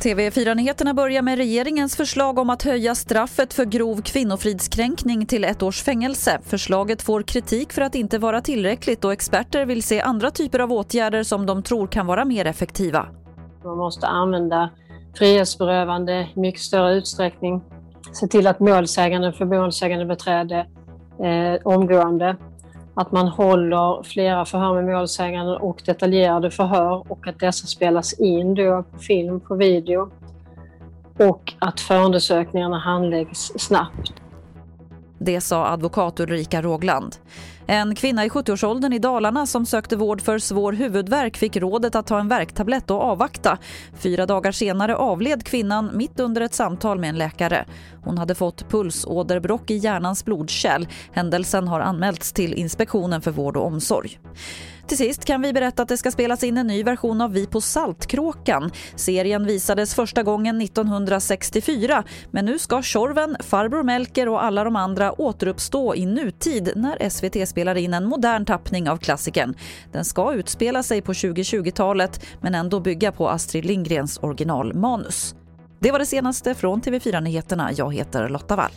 TV4-nyheterna börjar med regeringens förslag om att höja straffet för grov kvinnofridskränkning till ett års fängelse. Förslaget får kritik för att inte vara tillräckligt och experter vill se andra typer av åtgärder som de tror kan vara mer effektiva. Man måste använda frihetsberövande i mycket större utsträckning. Se till att målsäganden för målsägandebiträde eh, omgående att man håller flera förhör med målsäganden och detaljerade förhör och att dessa spelas in då på film, på video och att förundersökningarna handläggs snabbt. Det sa advokat Ulrika Rågland. En kvinna i 70-årsåldern i Dalarna som sökte vård för svår huvudvärk fick rådet att ta en värktablett och avvakta. Fyra dagar senare avled kvinnan mitt under ett samtal med en läkare. Hon hade fått pulsåderbråck i hjärnans blodkärl. Händelsen har anmälts till Inspektionen för vård och omsorg. Till sist kan vi berätta att det ska spelas in en ny version av Vi på Saltkråkan. Serien visades första gången 1964 men nu ska Tjorven, Farbror Melker och alla de andra återuppstå i nutid när SVT spelar in en modern tappning av klassikern. Den ska utspela sig på 2020-talet men ändå bygga på Astrid Lindgrens originalmanus. Det var det senaste från TV4 Nyheterna. Jag heter Lotta Wall.